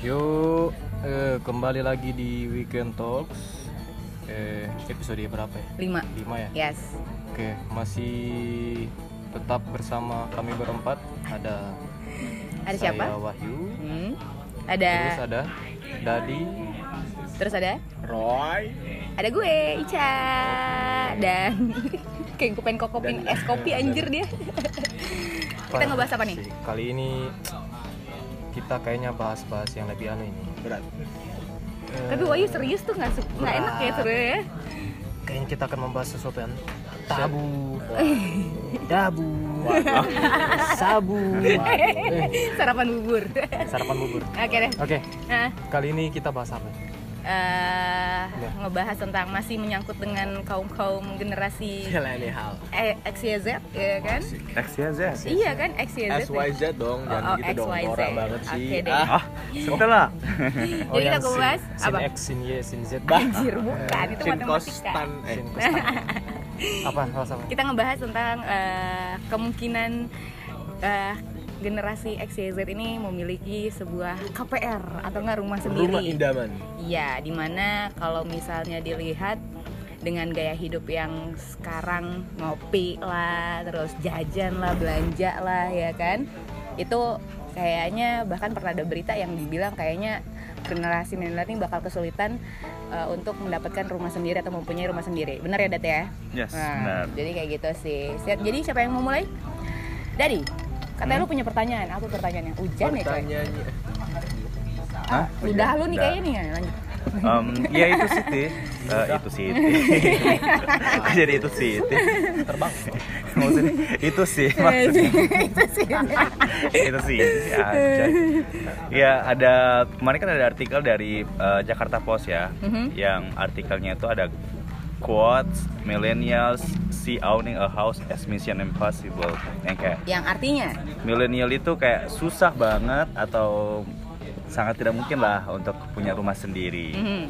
Yuk eh, kembali lagi di Weekend Talks eh, episode berapa ya? Lima. Lima ya? Yes. Oke masih tetap bersama kami berempat ada Ada saya siapa? Wahyu Hmm. terus Ada. ada Dadi Terus ada. Roy Ada gue Ica dan kayak gue pengen kokopin es kopi anjir dia. Kita ngebahas apa nih? Kali ini kita kayaknya bahas-bahas yang lebih anu ini. Berat. Eh, Tapi Wahyu serius tuh nggak nggak enak ya seru ya. Kayaknya kita akan membahas sesuatu yang tabu. Tabu Sabu. Sarapan bubur. Sarapan bubur. Oke deh. Oke. Nah, kali ini kita bahas apa? Eh, Ya. ngebahas tentang masih menyangkut dengan kaum kaum generasi hal eh, XYZ ya kan? X ya Z. Iya kan XYZ. SYZ dong Oh, jangan oh, gitu dong norak banget sih Oke deh. ah Ah, setelah. Oh, Jadi kita sin apa? X, sin Y, sin Z Anjir bukan itu sin matematika. kostan eh Sin. Apa? Apa? apa? kita ngebahas tentang eh, kemungkinan eh, generasi XYZ ini memiliki sebuah KPR atau enggak rumah sendiri. rumah indaman Iya, di mana kalau misalnya dilihat dengan gaya hidup yang sekarang ngopi lah, terus jajan lah, belanja lah, ya kan? Itu kayaknya bahkan pernah ada berita yang dibilang kayaknya generasi milenial ini bakal kesulitan eh, untuk mendapatkan rumah sendiri atau mempunyai rumah sendiri. Benar ya, Dat ya? Yes, Nah, benar. jadi kayak gitu sih. Jadi siapa yang mau mulai? Dadi, katanya lu punya pertanyaan. Apa pertanyaannya? Hujan ya, coy? pertanyaannya Hah? Udah lu nih Udah. kayaknya nih. Lanjut. Em, ya itu Siti. Eh, itu Siti. Kok jadi itu Siti. Terbang. Maksudnya itu sih maksudnya. Itu sih. itu sih aja. Ya ada kemarin kan ada artikel dari eh, Jakarta Post ya, Mhm. yang artikelnya itu ada quotes millennials see owning a house as mission impossible. Yang kayak Yang artinya? Milenial itu kayak susah banget atau sangat tidak mungkin lah untuk punya rumah sendiri. Mhm,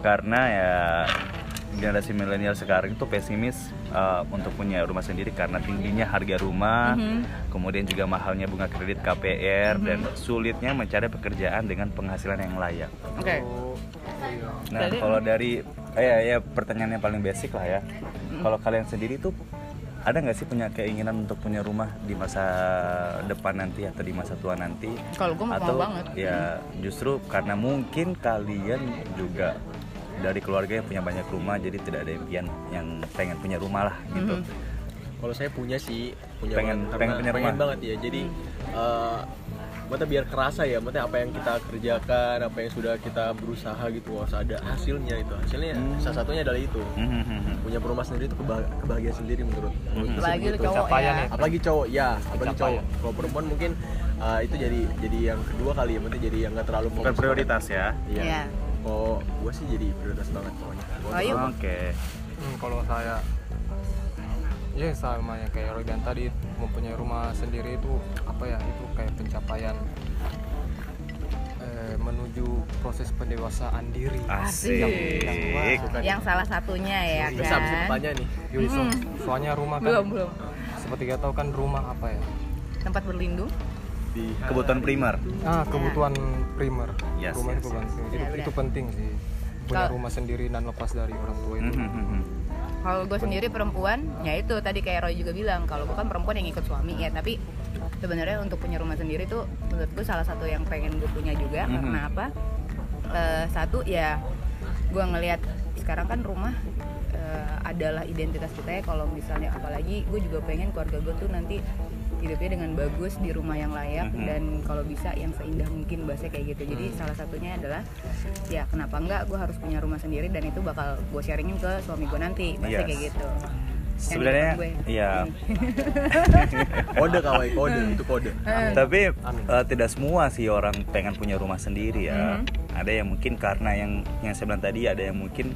karena ya generasi milenial sekarang itu pesimis uh, untuk punya rumah sendiri karena tingginya harga rumah Mhm. kemudian juga mahalnya bunga kredit KPR dan sulitnya mencari pekerjaan dengan penghasilan yang layak. Oke. Nah Jadi- kalau dari eh, ya, ya pertanyaan yang paling basic lah ya kalau kalian sendiri tuh ada nggak sih punya keinginan untuk punya rumah di masa depan nanti atau di masa tua nanti Kalau gue mau atau banget. ya justru karena mungkin kalian juga dari keluarga yang punya banyak rumah jadi tidak ada impian yang pengen punya rumah lah gitu Mhm. kalau saya punya sih punya Pengen- banget, pengen punya pengen rumah. banget ya jadi eh maksudnya biar kerasa ya maksudnya apa yang kita kerjakan apa yang sudah kita berusaha gitu harus ada hasilnya itu hasilnya Hmm. salah satunya adalah itu Mhm. punya rumah sendiri itu keba- kebahagiaan sendiri menurut menurut saya Apalagi lu begitu. cowok ya. ya. apalagi cowok ya apalagi cowok kalau perempuan mungkin uh, itu jadi jadi yang kedua kali ya maksudnya jadi yang nggak terlalu bukan prioritas ya iya Iya. oh gue sih jadi prioritas banget pokoknya Oh, iya. oke Hmm, kalau saya ya sama yang kayak Roy dan tadi mempunyai rumah sendiri itu apa ya itu kayak pencapaian eh, menuju proses pendewasaan diri asik yang, yang wah, Yang salah satunya ya bisa bisa kan. bertanya nih Yui, so- soalnya rumah kan Belum belum. seperti kita tahu kan rumah apa ya Tempat berlindung. di kebutuhan primer ah kebutuhan primer Yes, rumah yes, itu. Iya, itu, benar. itu penting sih punya Kalau- rumah sendiri dan lepas dari orang tua itu Mhm. Kalau gue sendiri perempuan, ya itu tadi kayak Roy juga bilang, kalau gue kan perempuan yang ikut suami ya, tapi sebenarnya untuk punya rumah sendiri tuh menurut gue salah satu yang pengen gue punya juga Mhm. karena apa? Eh, satu ya gue ngelihat sekarang kan rumah eh, adalah identitas kita ya kalau misalnya apalagi gue juga pengen keluarga gue tuh nanti hidupnya dengan bagus di rumah yang layak Mhm. dan kalau bisa yang seindah mungkin bahasa kayak gitu. Jadi salah satunya adalah ya kenapa enggak gue harus punya rumah sendiri dan itu bakal gue sharingin ke suami gue nanti. Bahasa Yes. kayak gitu sebenarnya iya. Kode kawai kode itu kode. Tapi Amin. eh, tidak semua sih orang pengen punya rumah sendiri ya. Mhm. ada yang mungkin karena yang yang saya bilang tadi ada yang mungkin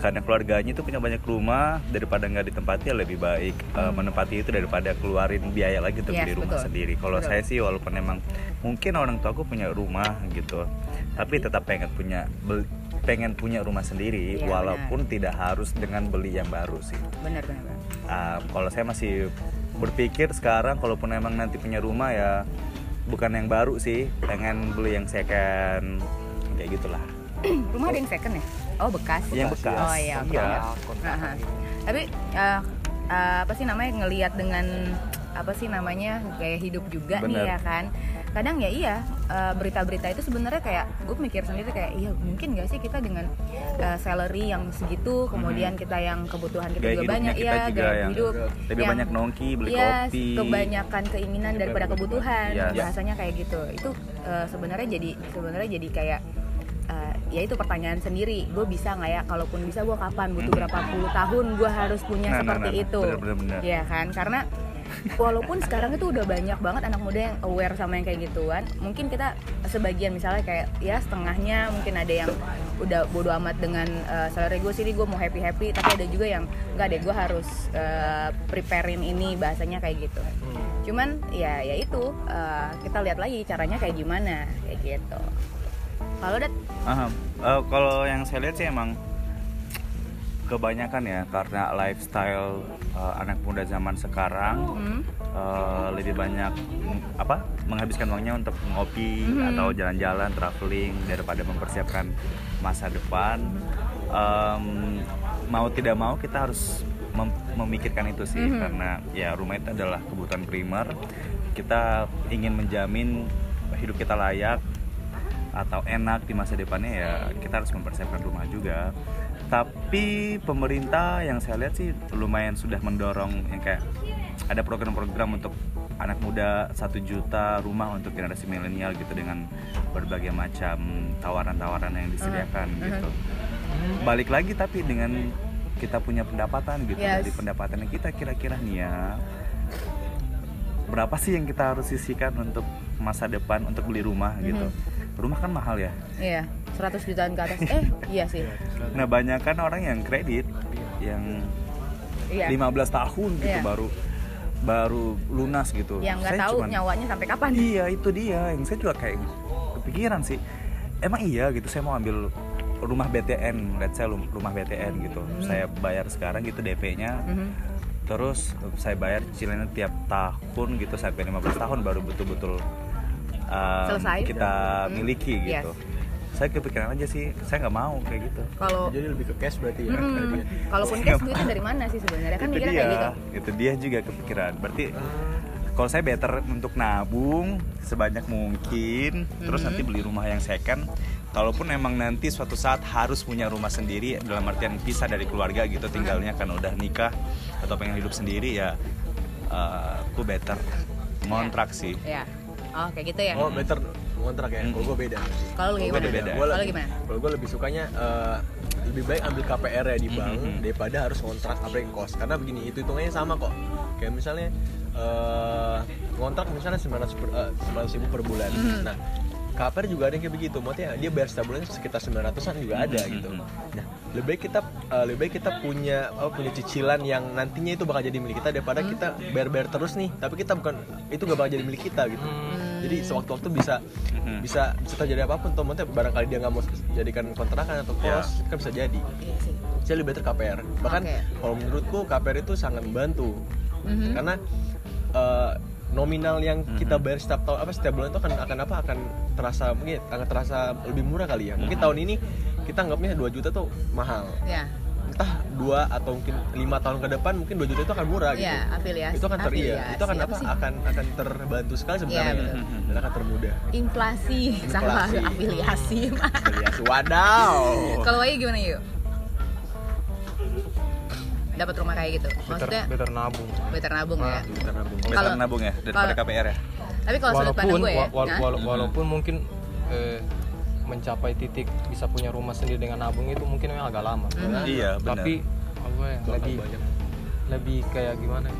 karena keluarganya itu punya banyak rumah daripada nggak ditempati ya lebih baik eh, menempati itu daripada keluarin biaya lagi untuk Yes, beli rumah betul. sendiri. Kalau saya sih walaupun emang mungkin orang tua aku punya rumah gitu tapi tetap pengen punya bel- pengen punya rumah sendiri Iya, walaupun tidak harus dengan beli yang baru sih. Benar benar benar. Ah, kalau saya masih berpikir sekarang kalaupun emang nanti punya rumah ya bukan yang baru sih pengen beli yang second kayak gitulah. Rumah ada yang second ya oh bekas yang bekas oh iya oke Iya. Ya, gini. tapi eh, eh, apa sih namanya ngelihat dengan apa sih namanya gaya hidup juga nih Bener. ya kan kadang ya iya eh, berita-berita itu sebenarnya kayak gue mikir sendiri kayak iya mungkin gak sih kita dengan eh, salary yang segitu kemudian kita yang kebutuhan kita Gaya juga banyak kita ya juga gaya yang hidup lebih yang- banyak nongki beli Iya, kopi kebanyakan keinginan daripada kebutuhan Yes. bahasanya kayak gitu itu eh, sebenarnya jadi sebenarnya jadi kayak ya itu pertanyaan sendiri. Gue bisa nggak ya? Kalaupun bisa gue kapan? Butuh berapa puluh tahun gue harus punya Nah, nah, seperti nah, nah. itu. Bener, bener, bener. ya kan? Karena walaupun sekarang itu udah banyak banget anak muda yang aware sama yang kayak gituan mungkin kita sebagian misalnya kayak ya setengahnya mungkin ada yang udah bodo amat dengan uh, salary gue sini gue mau happy happy tapi ada juga yang nggak deh gue harus uh, preparein ini bahasanya kayak gitu. Cuman ya ya itu uh, kita lihat lagi caranya kayak gimana kayak gitu kalau dat Aha. Eh, kalau yang saya lihat sih emang kebanyakan ya karena lifestyle eh, anak muda zaman sekarang hmm, eh, lebih banyak apa menghabiskan uangnya untuk ngopi Hmm. atau jalan-jalan traveling daripada mempersiapkan masa depan Em, mau tidak mau kita harus mem- memikirkan itu sih Mhm. karena ya rumah itu adalah kebutuhan primer kita ingin menjamin hidup kita layak atau enak di masa depannya ya kita harus mempersiapkan rumah juga. Tapi pemerintah yang saya lihat sih lumayan sudah mendorong yang kayak ada program-program untuk anak muda satu juta rumah untuk generasi milenial gitu dengan berbagai macam tawaran-tawaran yang disediakan Uh-huh. gitu. Balik lagi tapi dengan kita punya pendapatan gitu. Yes. dari pendapatan kita kira-kira nih ya berapa sih yang kita harus sisihkan untuk masa depan untuk beli rumah gitu rumah kan mahal ya? Iya 100 jutaan ke atas. Eh iya sih. Nah banyak kan orang yang kredit yang iya. 15 tahun gitu Iya. baru baru lunas gitu. Yang nggak tahu cuman- nyawanya sampai kapan. Iya itu dia. Yang saya juga kayak kepikiran sih. Emang iya gitu saya mau ambil rumah BTN let's say rum- rumah BTN gitu. Saya bayar sekarang gitu DP-nya Mhm. terus saya bayar cicilannya tiap tahun gitu sampai 15 tahun baru betul-betul um, Selesai. kita Hmm. miliki Yes. gitu saya kepikiran aja sih saya nggak mau kayak gitu. Kalau jadi lebih ke cash berarti ya dia. kalaupun cash duitnya dari mana sih sebenarnya? Kan itu mikirnya dia kayak gitu. itu dia juga kepikiran. Berarti kalau saya better untuk nabung sebanyak mungkin terus Mhm. nanti beli rumah yang second. Kalaupun emang nanti suatu saat harus punya rumah sendiri dalam artian pisah dari keluarga gitu tinggalnya kan udah nikah atau pengen hidup sendiri ya eh, aku better. Ngontrak sih. Ya oh kayak gitu ya? Oh better ngontrak ya. Kalau gue beda. Kalau lu Kalau gimana. Gua kalau lebih- gimana? kalau gue lebih sukanya eh, lebih baik ambil KPR ya di bank Mhm. daripada harus ngontrak apa yang kos. Karena begini itu hitungannya sama kok. Kayak misalnya eh, ngontrak misalnya 900 per, eh, 900 ribu per bulan. Mhm. nah KPR juga ada yang kayak begitu. Maksudnya dia bayar setiap bulan sekitar 900an juga ada Mhm. gitu. nah lebih baik kita eh, lebih baik kita punya apa, punya cicilan yang nantinya itu bakal jadi milik kita daripada kita bayar-bayar terus nih. Tapi kita bukan itu gak bakal jadi milik kita gitu. Jadi sewaktu-waktu bisa bisa bisa terjadi apa pun tuh. Maksudnya barangkali dia nggak mau jadikan kontrakan atau Ya. kos kan bisa jadi. Iya sih. Saya lebih better KPR bahkan Oke. kalau menurutku KPR itu sangat membantu. Mhm. karena eh, nominal yang kita bayar setiap tahun apa setiap bulan itu akan akan apa akan terasa mungkin akan terasa lebih murah kali ya. Mungkin tahun ini kita anggapnya 2 juta tuh mahal. Ya. Entah dua atau mungkin lima tahun ke depan mungkin 2 juta itu akan murah gitu. ya afiliasi itu akan ter iya, Afiliasi, itu akan apa sih? akan akan terbantu sekali sebenarnya. Betul. dan akan termudah. Inflasi salah Inflasi. afiliasi Afiliasi wadaw. Kalau Wahyu gimana yuk dapat rumah kayak gitu. Better, maksudnya better nabung. Better nabung ya. Kita nabung. Better Kalau- nabung ya daripada KPR ya. Tapi kalau sudut pandang walaupun gue ya wa- wal- walaupun mungkin eh, mencapai titik bisa punya rumah sendiri dengan nabung itu mungkin memang agak lama. Mhm. iya benar. Tapi apa ya lebih banyak. lebih kayak gimana ya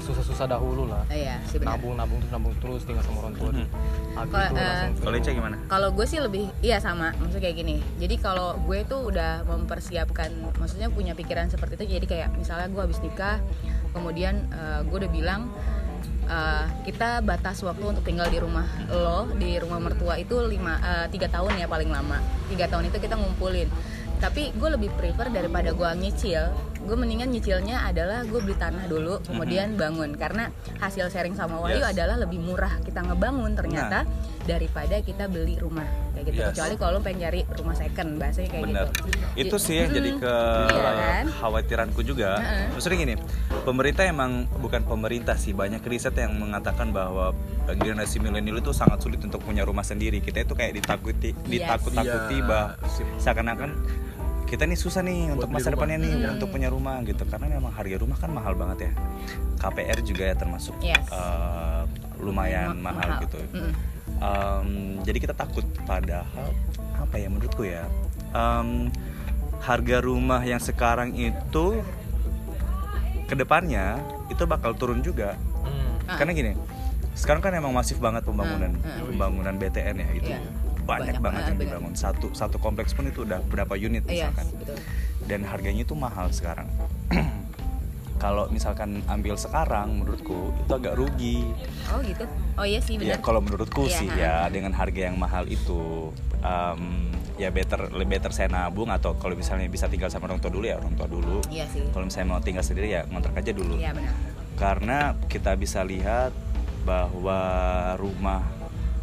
susah-susah dahulu lah. Iya sih benar. Nabung nabung terus nabung terus tinggal sama orang tua Kalau, eh, kalau gimana? kalau gue sih lebih iya sama maksudnya kayak gini. Jadi kalau gue tuh udah mempersiapkan maksudnya punya pikiran seperti itu jadi kayak misalnya gue habis nikah kemudian eh, gue udah bilang eh, kita batas waktu untuk tinggal di rumah lo di rumah mertua itu lima eh, tiga tahun ya paling lama. Tiga tahun itu kita ngumpulin. Tapi gue lebih prefer daripada gue nyicil gue mendingan nyicilnya adalah gue beli tanah dulu kemudian bangun karena hasil sharing sama Wahyu Yes. adalah lebih murah kita ngebangun ternyata daripada kita beli rumah kayak gitu Yes. kecuali kalau lo pengen cari rumah second bahasanya kayak Bener. gitu Itu sih yang jadi ke Iya kan? khawatiranku juga. Maksudnya gini, pemerintah emang bukan pemerintah sih, banyak riset yang mengatakan bahwa generasi milenial itu sangat sulit untuk punya rumah sendiri. Kita itu kayak ditakuti, Yes. ditakut-takuti Iya. bah seakan-akan kita nih susah nih untuk beli masa rumah. depannya nih Hmm. untuk punya rumah gitu karena memang harga rumah kan mahal banget ya KPR juga ya termasuk Yes. eh, lumayan Ma- mahal, gitu Mm-mm. Em, jadi kita takut padahal apa ya menurutku ya em, harga rumah yang sekarang itu ke depannya itu bakal turun juga Hmm. Ah. karena gini sekarang kan emang masif banget pembangunan ah. pembangunan BTN ya itu Iya. Banyak, Banyak banget yang bener. dibangun satu satu kompleks pun itu udah berapa unit Iya, misalkan betul. dan harganya itu mahal sekarang kalau misalkan ambil sekarang menurutku itu agak rugi Oh gitu. Oh iya sih Ya benar. kalau menurutku Iya, sih ha. ya dengan harga yang mahal itu em, ya better lebih better saya nabung atau kalau misalnya bisa tinggal sama orang tua dulu ya orang tua dulu. Iya sih. Kalau misalnya mau tinggal sendiri ya ngontrak aja dulu. Iya benar. Karena kita bisa lihat bahwa rumah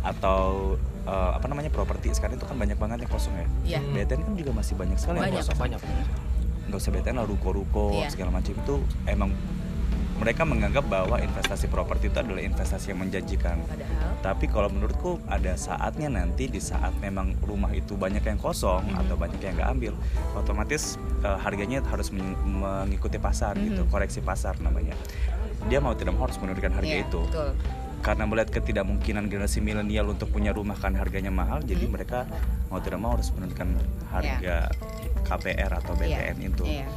atau eh, apa namanya properti sekarang itu kan banyak banget yang kosong ya. Iya. BTN kan juga masih banyak sekali yang Banyak. kosong. banyak Nggak usah BTN lah ruko-ruko Iya. segala macam itu emang mereka menganggap bahwa investasi properti itu adalah investasi yang menjanjikan. Padahal Tapi kalau menurutku ada saatnya nanti di saat memang rumah itu banyak yang kosong Mhm. atau banyak yang nggak ambil, otomatis eh, harganya harus men- mengikuti pasar gitu, Mhm. koreksi pasar namanya. Dia mau tidak mau harus menurunkan harga Iya, itu. Betul. Karena melihat ketidakmungkinan generasi milenial untuk punya rumah kan harganya mahal, jadi Mhm. mereka mau tidak mau harus menurunkan harga KPR atau BTN Iya. itu. Iya.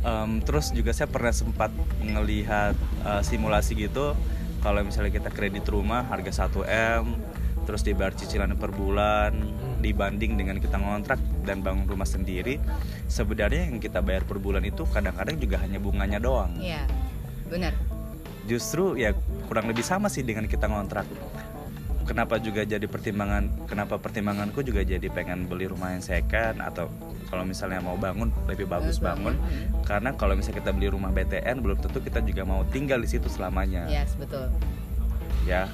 Em, terus juga saya pernah sempat ngelihat eh, simulasi gitu kalau misalnya kita kredit rumah harga 1 m terus dibayar cicilan per bulan dibanding dengan kita ngontrak dan bangun rumah sendiri sebenarnya yang kita bayar per bulan itu kadang-kadang juga hanya bunganya doang Iya. Benar. Justru ya kurang lebih sama sih dengan kita ngontrak kenapa juga jadi pertimbangan kenapa pertimbanganku juga jadi pengen beli rumah yang second atau kalau misalnya mau bangun lebih bagus bangun Hmm. karena kalau misalnya kita beli rumah BTN belum tentu kita juga mau tinggal di situ selamanya Yes, betul. ya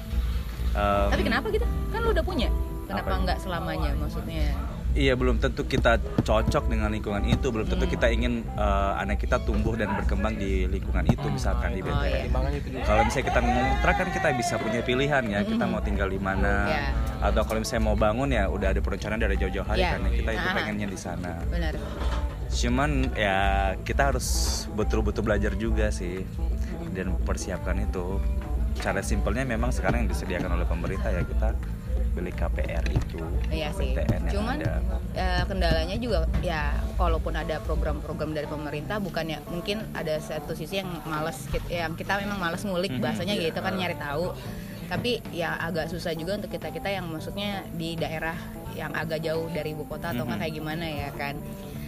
Em, Tapi kenapa gitu? Kan lu udah punya. Kenapa Apa? nggak selamanya maksudnya? Iya belum tentu kita cocok dengan lingkungan itu belum tentu Hmm. kita ingin eh, anak kita tumbuh dan berkembang di lingkungan itu misalkan di Oh, BTN iya. itu juga kalau misalnya kita ngontrak kan kita bisa punya pilihan ya kita mau tinggal di mana Iya. atau kalau misalnya mau bangun ya udah ada perencanaan dari jauh-jauh hari Iya. kan ya kita itu Ah. pengennya di sana Benar. cuman ya kita harus betul-betul belajar juga sih dan persiapkan itu cara simpelnya memang sekarang yang disediakan oleh pemerintah ya kita beli KPR itu Iya sih. Cuman ada. eh, kendalanya juga ya walaupun ada program-program dari pemerintah bukan ya mungkin ada satu sisi yang males yang kita memang males ngulik Mhm, bahasanya iya. gitu kan nyari tahu. Tapi ya agak susah juga untuk kita-kita yang maksudnya di daerah yang agak jauh dari ibu kota atau nggak Mhm. kayak gimana ya kan.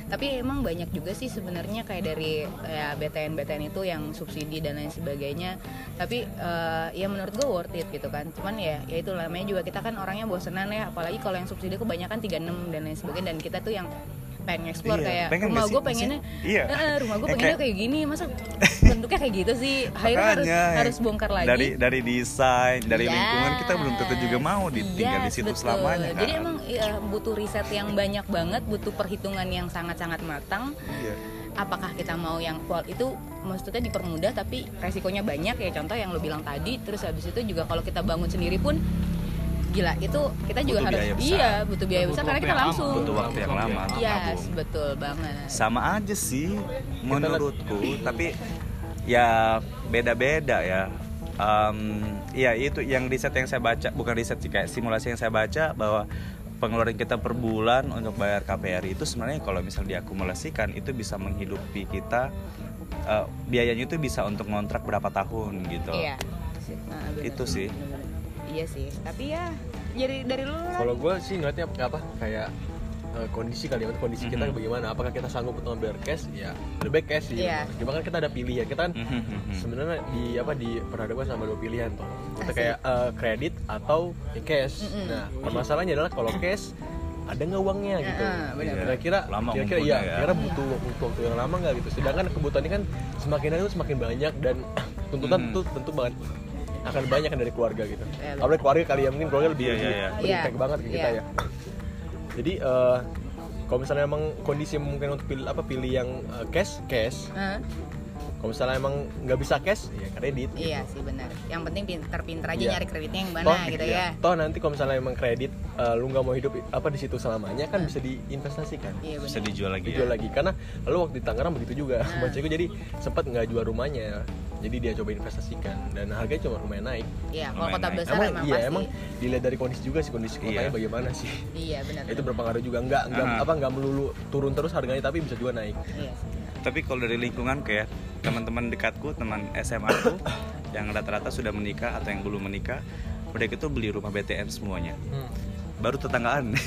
Tapi emang banyak juga sih sebenarnya kayak dari ya BTN BTN itu yang subsidi dan lain sebagainya. Tapi eh, ya menurut gue worth it gitu kan. Cuman ya ya itu namanya juga kita kan orangnya bosenan ya apalagi kalau yang subsidi kebanyakan 36 dan lain sebagainya dan kita tuh yang pengen explore Iya, kayak pengen rumah gue pengennya iya. "Eh, rumah gue Ya, pengennya kayak- kayak gini masa bentuknya kayak gitu sih akhirnya harus Makanya, harus bongkar lagi dari dari desain dari Yes, lingkungan kita belum tentu juga mau ditinggal di yes, situ betul. selamanya kan Jadi emang ya, butuh riset yang banyak banget, butuh perhitungan yang sangat-sangat matang. Iya. Apakah kita mau yang kual itu maksudnya dipermudah tapi resikonya banyak ya contoh yang lo bilang tadi. Terus habis itu juga kalau kita bangun sendiri pun gila itu kita juga Butuh harus biaya besar. iya butuh biaya Butuh besar karena kita langsung. Butuh waktu yang lama untuk yes betul banget. Sama aja sih menurutku tapi ya beda-beda ya. Em, ya itu yang riset yang saya baca bukan riset sih kayak simulasi yang saya baca bahwa pengeluaran kita per bulan untuk bayar KPR itu sebenarnya kalau misal diakumulasikan itu bisa menghidupi kita eh, biayanya itu bisa untuk ngontrak berapa tahun gitu. Iya Nah, bener. Itu sih. Iya sih tapi ya dari dari lu lah Kalau gue sih ngeliatnya apa kayak eh, kondisi kali ya kondisi kita Mhm. bagaimana apakah kita sanggup untuk ambil cash ya lebih baik cash sih Iya. cuma kan kita ada pilihan kita kan Mhm. sebenarnya di apa di perhadapkan sama dua pilihan tuh kita kayak eh, kredit atau cash Mm-mm. nah permasalahannya adalah kalau cash ada nggak uangnya gitu kira-kira Lama kira-kira iya ya. kira butuh butuh waktu yang lama nggak gitu sedangkan kebutuhan ini kan semakin hari tuh semakin banyak dan tuntutan Mhm. tuh tentu banget akan banyak kan dari keluarga gitu Iya, benar. apalagi keluarga kali ya mungkin keluarga lebih Iya, lebih, iya, iya. lebih Iya. impact banget ke kita Iya. ya jadi eh, kalau misalnya emang kondisi mungkin untuk pilih apa pilih yang eh, cash cash Hah? Kalau misalnya emang nggak bisa cash ya kredit gitu. Iya sih benar. Yang penting pinter-pinter aja Iya. nyari kreditnya yang mana toh, gitu iya. ya. toh nanti kalau misalnya emang kredit eh, lu nggak mau hidup apa di situ selamanya kan bisa diinvestasikan Iya bisa dijual lagi dijual ya lagi karena lalu waktu di Tangerang begitu juga Nah. bocahku jadi sempat nggak jual rumahnya jadi dia coba investasikan dan harganya cuma lumayan naik Iya, kalau kota naik. besar emang, emang iya pasti. emang dilihat dari kondisi juga sih kondisi kotanya Iya. bagaimana sih Iya benar. itu berpengaruh juga nggak nggak Ah. apa nggak melulu turun terus harganya tapi bisa juga naik Iya. sih. tapi kalau dari lingkungan kayak teman-teman dekatku teman SMA aku yang rata-rata sudah menikah atau yang belum menikah mereka itu beli rumah BTN semuanya. Baru tetanggaan.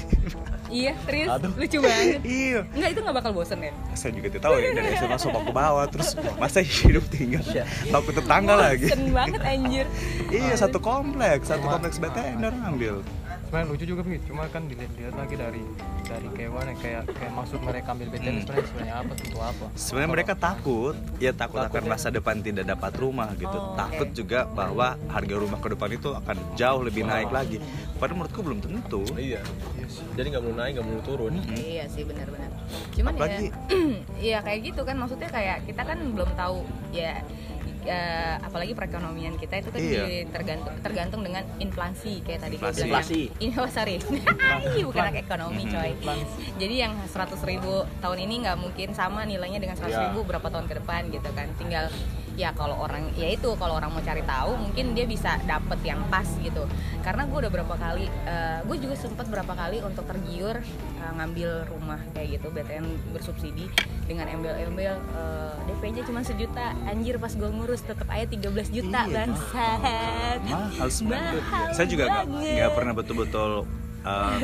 Iya, serius? Aduh. lucu banget. iya. Enggak itu nggak bakal bosen ya? saya juga tidak tahu ya dari SMA sopak ke bawah terus masa hidup tinggal takut tetangga lagi. Bosen banget anjir. iya satu kompleks satu Cuma- kompleks BTN dan ambil sebenarnya lucu juga Pi. cuma kan dilihat lagi dari dari kayak mana kayak kayak maksud mereka ambil BTN Hmm. sebenarnya sebenarnya apa tentu apa. Sebenarnya mereka takut. Ya takut akan Takutnya- masa depan tidak dapat rumah gitu. Oh, takut oke. juga bahwa harga rumah ke depan itu akan jauh lebih naik lagi. Padahal menurutku belum tentu. Iya. Jadi nggak mau naik nggak mau turun. Iya sih benar-benar. Cuman Apalagi- ya, ya kayak gitu kan. Maksudnya kayak kita kan belum tahu. Ya ya, apalagi perekonomian kita itu kan Iya. tergantung tergantung dengan inflasi kayak tadi Inflasi. Inflasi. Ini oh, sorry. Ih, bukan anak ekonomi coy. Jadi yang 100.000 ribu tahun ini nggak mungkin sama nilainya dengan 100.000 Iya. ribu berapa tahun ke depan gitu kan. Tinggal ya kalau orang ya itu kalau orang mau cari tahu mungkin dia bisa dapet yang pas gitu karena gue udah berapa kali gue juga sempat berapa kali untuk tergiur eh, ngambil rumah kayak gitu BTN bersubsidi dengan embel-embel eh, DP-nya cuma sejuta anjir pas gue ngurus tetap aja 13 juta Iya. bangsat mahal sebenarnya Mahal saya juga nggak banget. pernah betul-betul um,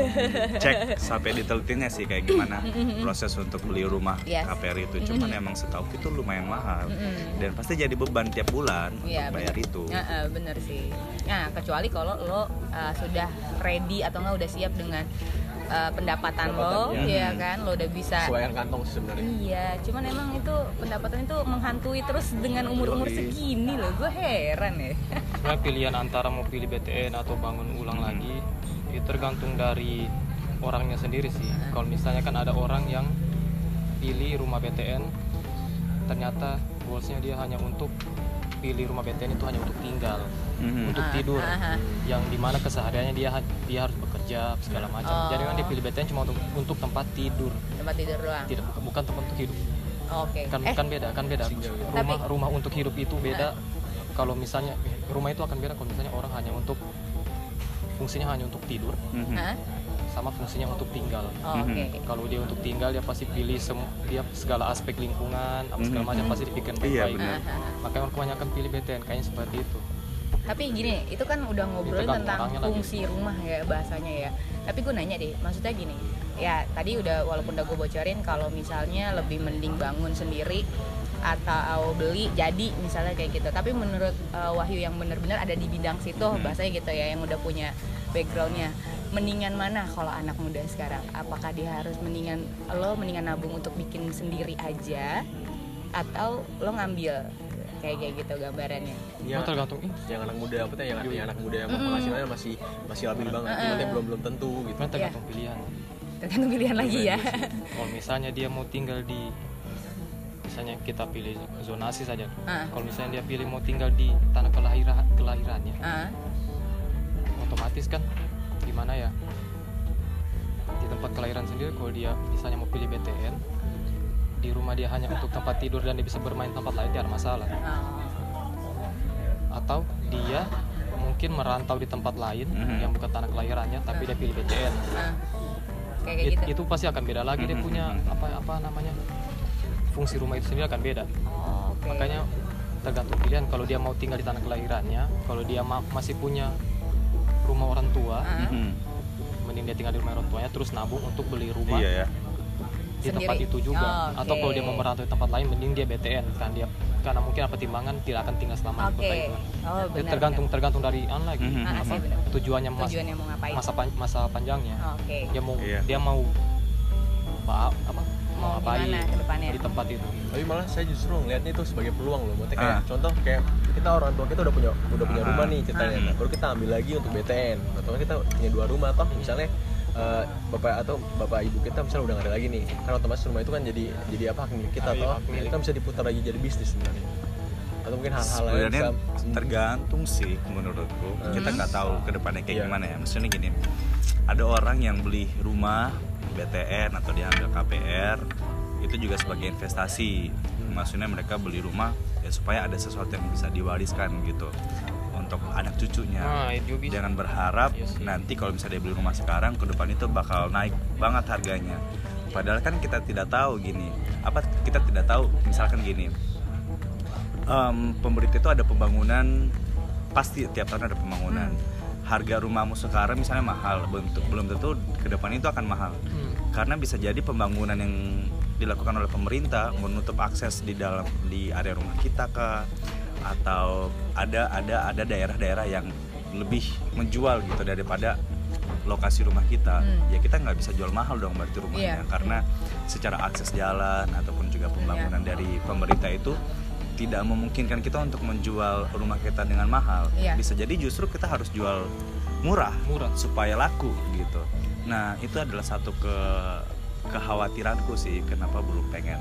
cek sampai detail-detailnya sih kayak gimana proses untuk beli rumah Yes. KPR itu cuman emang setahu itu lumayan mahal dan pasti jadi beban tiap bulan Iya untuk bayar bener. itu eh, bener sih. Nah kecuali kalau lo uh, sudah ready atau nggak udah siap dengan uh, pendapatan lo, Pendapatan, ya ya. kan, lo udah bisa. sesuaikan kantong sebenarnya Iya, cuman emang itu pendapatan itu menghantui terus dengan umur-umur Yoi. segini loh, gue heran ya. sebenarnya pilihan antara mau pilih BTN atau bangun ulang lagi itu tergantung dari orangnya sendiri sih kalau misalnya kan ada orang yang pilih rumah BTN ternyata goalsnya dia hanya untuk pilih rumah BTN itu hanya untuk tinggal Mhm. untuk Ah, tidur ah, ah. yang di mana kesehariannya dia dia harus bekerja segala macam Oh. jadi kan dia pilih BTN cuma untuk untuk tempat tidur Tempat tidur doang. tidak bukan, bukan tempat untuk hidup Oke. kan Eh, kan beda kan beda Single. rumah Tapi- rumah untuk hidup itu beda kalau misalnya rumah itu akan beda kalau misalnya orang hanya untuk fungsinya hanya untuk tidur Mhm. hah? sama fungsinya untuk tinggal Oh, Oke. Mhm. kalau dia untuk tinggal dia pasti pilih sem- dia segala aspek lingkungan apa segala macam pasti dipikirkan Iya, baik-baik benar. Ah. makanya orang kebanyakan pilih BTN kayaknya seperti itu Tapi gini, itu kan udah ngobrolin tergantung tentang orangnya lagi. fungsi rumah ya bahasanya ya. Tapi gue nanya deh, maksudnya gini, ya tadi udah walaupun udah gue bocorin kalau misalnya lebih mending bangun sendiri atau beli jadi misalnya kayak gitu. Tapi menurut uh, Wahyu yang bener-bener ada di bidang situ Hmm. bahasanya gitu ya, yang udah punya backgroundnya, mendingan mana kalau anak muda sekarang? Apakah dia harus mendingan lo mendingan nabung untuk bikin sendiri aja atau lo ngambil kayak kayak gitu gambarannya? Ya, Cuma tergantung yang anak muda apa tuh yang, Yui. yang anak muda yang penghasilannya masih masih labil banget. Maksudnya belum belum tentu gitu. Cuma tergantung pilihan. Tergantung pilihan lagi ya. kalau misalnya dia mau tinggal di misalnya kita pilih zonasi saja. Ah. kalau misalnya dia pilih mau tinggal di tanah kelahiran kelahirannya Ah, otomatis kan gimana ya? Di tempat kelahiran sendiri kalau dia misalnya mau pilih BTN di rumah dia hanya untuk tempat tidur dan dia bisa bermain tempat lain tidak ada masalah oh. atau dia mungkin merantau di tempat lain Mhm. yang bukan tanah kelahirannya tapi dia pilih BTN Ah. kayak It- gitu itu pasti akan beda lagi dia Mhm. punya apa apa namanya fungsi rumah itu sendiri akan beda Oh, oke. makanya tergantung pilihan kalau dia mau tinggal di tanah kelahirannya kalau dia ma- masih punya rumah orang tua Ah, Mhm. mending dia tinggal di rumah orang tuanya terus nabung untuk beli rumah iya ya di tempat itu juga Oh, atau kalau dia mau merantau di tempat lain mending dia BTN kan dia karena mungkin ada pertimbangan tidak akan tinggal selama di Oke. kota itu Oh, Jadi benar. tergantung tergantung dari an lagi Mhm. Ah, apa sih, benar. tujuannya mas, Tujuannya mau ngapain? masa pan- masa panjangnya Oke. dia mau Iya. dia mau apa apa Mau ngapain di tempat itu tapi malah saya justru ngelihatnya itu sebagai peluang loh maksudnya kayak Ah. contoh kayak kita orang tua kita udah punya udah punya Ah. rumah nih ceritanya Ah. Baru kita ambil lagi untuk BTN atau kita punya dua rumah toh misalnya eh, bapak atau bapak ibu kita misalnya udah nggak ada lagi nih kan otomatis rumah itu kan jadi jadi apa hak milik kita milik. itu kan bisa diputar lagi jadi bisnis sebenarnya. Atau mungkin hal-hal lain sebenarnya bisa- tergantung sih menurutku. Kita nggak tahu ke depannya kayak Iya. gimana ya. Maksudnya gini ada orang yang beli rumah BTN atau diambil KPR itu juga sebagai investasi. Maksudnya mereka beli rumah ya supaya ada sesuatu yang bisa diwariskan gitu untuk anak cucunya. Nah itu juga bisa jangan berharap sih. nanti kalau misalnya dia beli rumah sekarang ke depan itu bakal naik banget harganya. Padahal kan kita tidak tahu gini. Apa kita tidak tahu? Misalkan gini. Em, pemerintah itu ada pembangunan pasti tiap tahun ada pembangunan. Harga rumahmu sekarang misalnya mahal bentuk belum tentu ke depan itu akan mahal. Hmm. karena bisa jadi pembangunan yang dilakukan oleh pemerintah menutup akses di dalam di area rumah kita ke atau ada ada ada daerah-daerah yang lebih menjual gitu daripada lokasi rumah kita Hmm. ya kita nggak bisa jual mahal dong berarti rumahnya Iya. karena secara akses jalan ataupun juga pembangunan Iya. dari pemerintah itu tidak memungkinkan kita untuk menjual rumah kita dengan mahal Iya. bisa jadi justru kita harus jual murah murah supaya laku gitu. Nah itu adalah satu ke kekhawatiranku sih kenapa belum pengen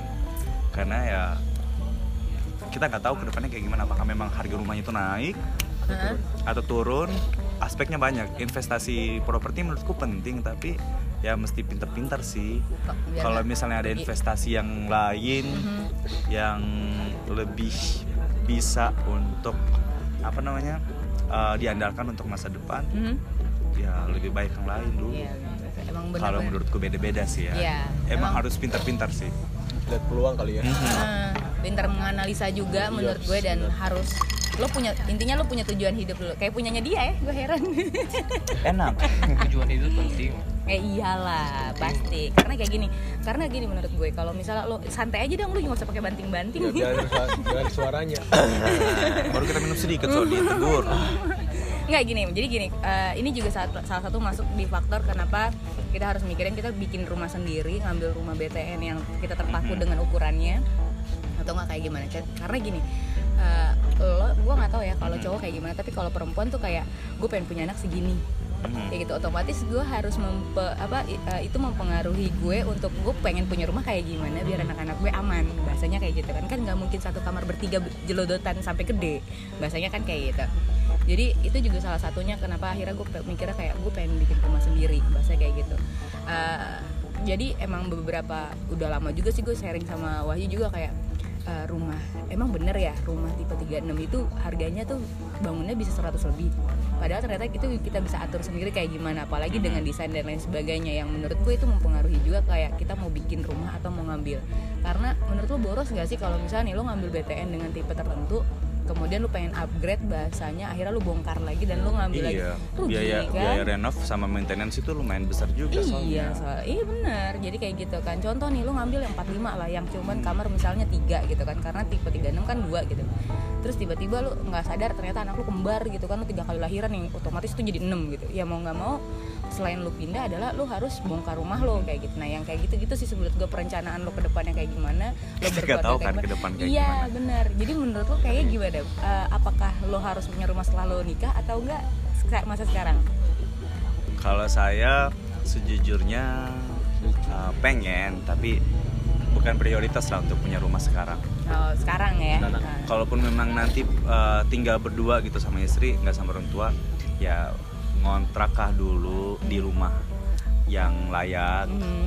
karena ya kita nggak tahu ke depannya kayak gimana apakah memang harga rumahnya itu naik Heeh. atau turun aspeknya banyak investasi properti menurutku penting tapi ya mesti pinter-pinter sih kalau misalnya ada investasi yang lain Mhm. yang lebih bisa untuk apa namanya uh, diandalkan untuk masa depan Mhm. ya lebih baik yang lain dulu Iya, emang benar. kalau menurutku beda-beda sih ya Iya, emang, emang- harus pintar-pintar sih lihat peluang kali ya Heeh. Pintar menganalisa juga menurut gue dan harus lo punya intinya lo punya tujuan hidup dulu kayak punyanya dia ya gue heran. Enak. Tujuan itu penting. Eh iyalah pasti. Karena kayak gini karena gini menurut gue kalau misalnya lo santai aja dong lo nggak usah pakai banting-banting. Ya, ada suaranya. Baru kita minum sedikit so ditegur nggak gini jadi gini eh, ini juga salah, salah satu masuk di faktor kenapa kita harus mikirin kita bikin rumah sendiri ngambil rumah BTN yang kita terpaku Mhm. dengan ukurannya atau nggak kayak gimana. Karena gini eh, lo gue nggak tahu ya kalau Mhm. cowok kayak gimana tapi kalau perempuan tuh kayak gue pengen punya anak segini. Mhm. kayak gitu otomatis gue harus mempe, apa eh, itu mempengaruhi gue untuk gue pengen punya rumah kayak gimana biar anak-anak gue aman bahasanya kayak gitu kan. Kan nggak mungkin satu kamar bertiga be- jelodotan sampai gede bahasanya kan kayak gitu. Jadi itu juga salah satunya kenapa akhirnya gue mikirnya kayak gue pengen bikin rumah sendiri bahasa kayak gitu. Eh, jadi emang beberapa udah lama juga sih gue sharing sama Wahyu juga kayak eh, rumah. Emang bener ya rumah tipe 36 itu harganya tuh bangunnya bisa 100 lebih. Padahal ternyata itu kita bisa atur sendiri kayak gimana. Apalagi dengan desain dan lain sebagainya. Yang menurutku itu mempengaruhi juga kayak kita mau bikin rumah atau mau ngambil. Karena menurut lo boros gak sih kalau misalnya nih lo ngambil BTN dengan tipe tertentu kemudian lu pengen upgrade bahasanya akhirnya lu bongkar lagi dan lu ngambil lagi iya rugi biaya kan biaya renov sama maintenance itu lumayan besar juga Iya, soalnya soal, iya benar. Jadi kayak gitu kan. Contoh nih lu ngambil yang 45 lah, yang Hmm. cuman kamar misalnya tiga gitu kan. Karena tipe 36 kan dua gitu. Terus tiba-tiba lu nggak sadar ternyata anak lu kembar gitu kan, lu tiga kali lahiran yang otomatis itu jadi 6 gitu. Ya mau nggak mau selain lu pindah adalah lu harus bongkar rumah lo kayak gitu. Nah, yang kayak gitu-gitu sih sebelum gue perencanaan lu ke depannya kayak gimana, lo nggak tahu kan ke depan kayak Iya, benar. Jadi menurut lu kayaknya gimana? Eh, apakah lo harus punya rumah setelah lo nikah atau enggak masa sekarang? kalau saya sejujurnya uh, pengen tapi bukan prioritas lah untuk punya rumah sekarang Oh, sekarang ya. Nah. Nah. kalaupun memang nanti uh, tinggal berdua gitu sama istri nggak sama orang tua ya ngontrak kah dulu di rumah yang layak Mhm.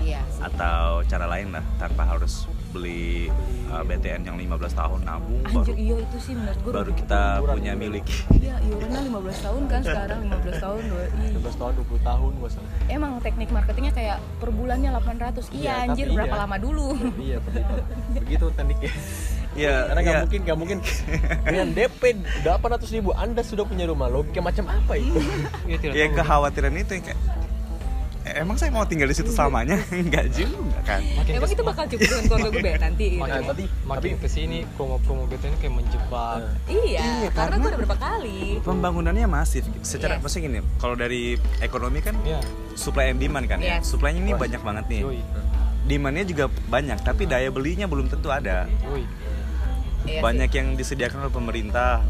Iya. atau cara lain lah tanpa harus beli uh, BTN yang 15 tahun nabung Anjir baru iya itu sih menurut gue. baru kita punya milik Iya, iurannya 15 tahun kan sekarang 15 tahun dua. Ih. 15 tahun 20 tahun gua salah Emang teknik marketingnya kayak per bulannya 800. Iya, Iya, anjir berapa iya. lama dulu? iya begitu begitu tekniknya ya karena nggak ya. mungkin nggak mungkin dengan DP 800 ribu anda sudah punya rumah logika macam apa itu Iya, tidak ya kekhawatiran itu yang kayak "Eh, emang saya mau tinggal di situ selamanya enggak juga kan makin Emang itu bakal cukup dengan keluarga gue nanti gitu. makin, Nah, tapi- makin tapi- ke sini promo-promo BTN kayak menjebak Nah. Iya, Iya, karena karena- gue udah berapa kali. pembangunannya masif secara Yes. maksudnya gini kalau dari ekonomi kan Iya. supply and demand kan ya Yes. supply-nya ini Wah. banyak banget nih demandnya juga banyak tapi daya belinya belum tentu ada Yoi. Iya banyak yang disediakan oleh pemerintah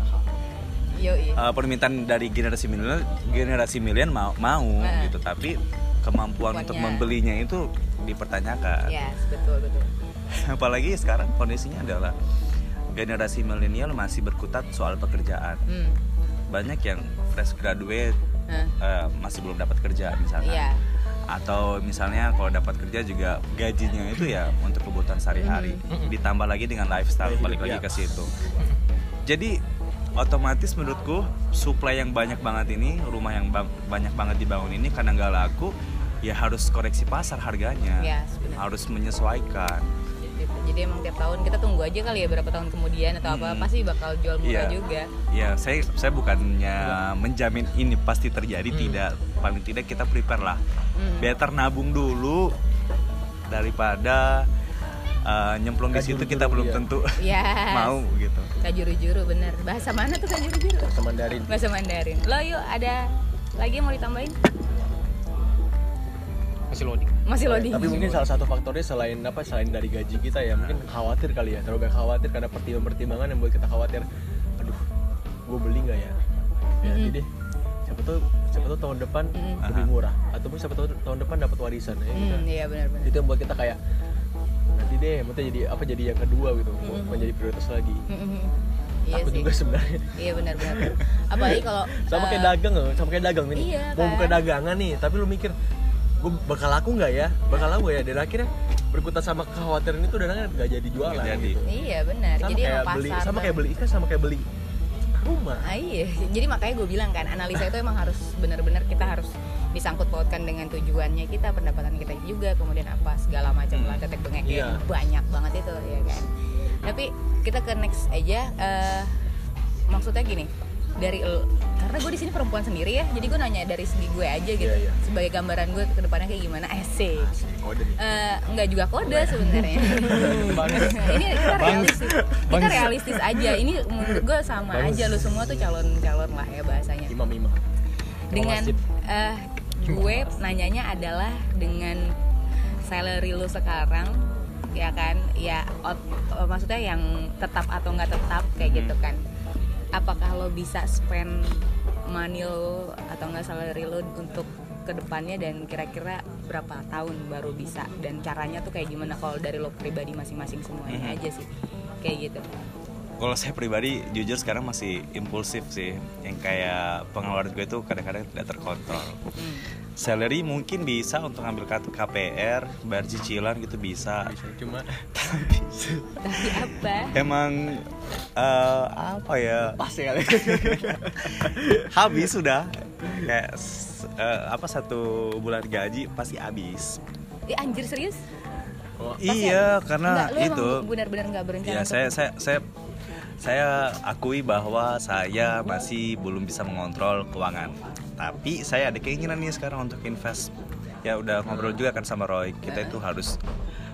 Sih. Yoi. uh, permintaan dari generasi milenial generasi milenial mau mau Nah. gitu tapi kemampuan untuk membelinya itu dipertanyakan Yes, betul betul. apalagi sekarang kondisinya adalah generasi milenial masih berkutat soal pekerjaan Hmm. banyak yang fresh graduate uh, masih belum dapat kerja misalnya Iya. Atau misalnya kalau dapat kerja juga gajinya itu ya untuk kebutuhan sehari-hari Mhm. ditambah lagi dengan lifestyle Gaya balik lagi ya. ke situ jadi otomatis menurutku supply yang banyak banget ini rumah yang bang- banyak banget dibangun ini karena nggak laku ya harus koreksi pasar harganya Yes, benar. harus menyesuaikan. Jadi emang tiap tahun kita tunggu aja kali ya berapa tahun kemudian atau apa Hmm. pasti bakal jual murah Iya. juga. ya saya saya bukannya menjamin ini pasti terjadi Hmm. tidak paling tidak kita prepare lah Hmm. better nabung dulu daripada uh, nyemplung di situ kita belum iya. tentu Yes. mau gitu Kak juru-juru bener. Bahasa mana tuh kak juru-juru? Bahasa Mandarin Bahasa Mandarin. Lo yuk ada lagi yang mau ditambahin? masih loading Masih loading. tapi mungkin salah satu faktornya selain apa selain dari gaji kita ya mungkin khawatir kali ya terlalu banyak khawatir karena pertimbangan-pertimbangan yang buat kita khawatir aduh gue beli nggak ya ya Mhm. jadi siapa tuh siapa tuh tahun depan Mhm. lebih murah ataupun siapa tahu tahun depan dapat warisan ya gitu. Hmm, iya benar-benar. itu yang buat kita kayak nanti deh mau jadi apa jadi yang kedua gitu mau Mhm. menjadi prioritas lagi. Iya aku sih. juga sebenarnya Iya benar-benar. Apalagi kalau sama kayak eh, dagang loh sama kayak dagang nih iya, mau kan? buka dagangan nih tapi lu mikir gue bakal laku nggak ya bakal laku ya dan akhirnya berkutat sama kekhawatiran itu dan akhirnya nggak jadi jualan jadi. gitu. Iya benar. sama Jadi kayak pasar. beli sama kayak beli ikan sama kayak beli rumah Ah, iya, jadi makanya gue bilang kan analisa itu emang harus benar-benar kita harus disangkut pautkan dengan tujuannya kita, pendapatan kita juga, kemudian apa segala macam Hmm. lah tetek bengek Iya. yang banyak banget itu ya kan. Tapi kita ke next aja. eh, maksudnya gini, dari karena gue di sini perempuan sendiri ya, jadi gue nanya dari segi gue aja gitu, Iya, iya. sebagai gambaran gue ke depannya kayak gimana, asik. kode nih Eh, nggak juga kode sebenarnya. ini kita realistis, kita realistis aja. Ini menurut gue sama Bagus. aja lu semua tuh calon-calon lah ya bahasanya. imam imam Dengan eh gue nanyanya adalah dengan salary lu sekarang ya kan ya eh, maksudnya yang tetap atau nggak tetap kayak Hmm. gitu kan apakah lo bisa spend money lo atau nggak salary lo untuk ke depannya dan kira-kira berapa tahun baru bisa? Dan caranya tuh kayak gimana kalau dari lo pribadi masing-masing semuanya Mhm. aja sih. Kayak gitu kalau saya pribadi jujur sekarang masih impulsif sih. Yang kayak pengeluaran gue itu kadang-kadang tidak terkontrol. Hmm. salary mungkin bisa untuk ngambil kartu KPR bayar cicilan gitu bisa. Bisa cuma tapi apa? emang eh, apa ya? Pas ya habis sudah. Kayak eh, apa satu bulan gaji pasti habis. Eh, anjir serius? Oh, iya karena Nggak, lu itu. benar-benar nggak berencana ya untuk- saya saya saya saya akui bahwa saya masih belum bisa mengontrol keuangan. Tapi saya ada keinginan nih sekarang untuk invest. Ya udah ngobrol juga kan sama Roy. Kita itu harus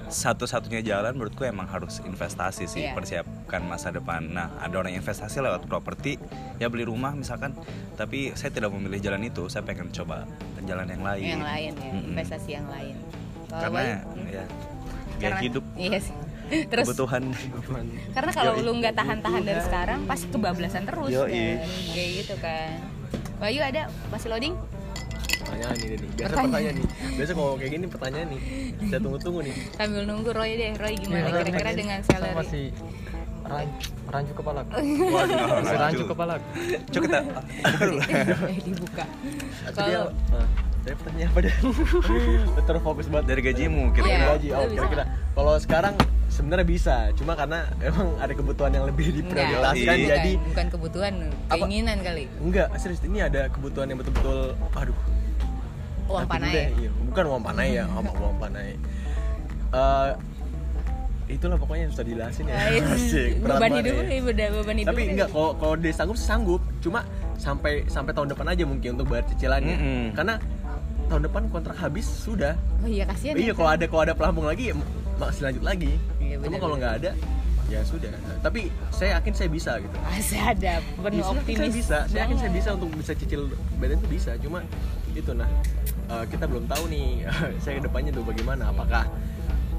satu-satunya jalan menurutku emang harus investasi sih Iya. persiapkan masa depan. Nah ada orang investasi lewat properti ya beli rumah misalkan. Tapi saya tidak memilih jalan itu. Saya pengen coba jalan yang lain. Yang lain ya Mm-mm. investasi yang lain. Kalau karena hmm? ya Karena- hidup. Iya sih terus kebutuhan. karena kalau Yoi. lu nggak tahan-tahan dari sekarang pasti kebablasan terus Yoi. kan? Kayak gitu kan? Bayu ada? Masih loading? Pertanyaan ini nih biasa Pertanyaan. pertanyaan nih. Biasa kalau kayak gini pertanyaan nih. Saya tunggu-tunggu nih. Sambil nunggu Roy deh. Roy gimana Iya, kira-kira dengan salary? masih ran, rancu kepala. Waduh, masih rancu rancu. kepala. Coba kita eh dibuka. Kalau ah, saya pertanyaan apa deh terfokus banget. Dari gajimu Iya. kira-kira gaji oh kira-kira. Kalau sekarang sebenarnya bisa cuma karena emang ada kebutuhan yang lebih enggak diprioritaskan Iya. jadi bukan, bukan kebutuhan keinginan kali. Enggak serius ini ada kebutuhan yang betul-betul aduh. Uang panai. deh, iya. bukan uang panai ya sama uang panai. Eh, itulah pokoknya yang susah dijelasin ya Asik, beban hidup ya. nih beban beban hidup tapi enggak kalau kalau dia sanggup sanggup cuma sampai sampai tahun depan aja mungkin untuk bayar cicilannya Mm-mm. karena tahun depan kontrak habis sudah. Oh iya kasihan iya ya, kalau ada kalau ada pelampung lagi ya masih lanjut lagi. Iya, cuma kalau nggak ada ya sudah. Tapi saya yakin saya bisa gitu. Masih ada penuh saya yakin optimis. saya bisa. Saya yakin saya bisa untuk bisa cicil badan itu bisa. Cuma itu nah eh, kita belum tahu nih saya ke depannya tuh bagaimana? Apakah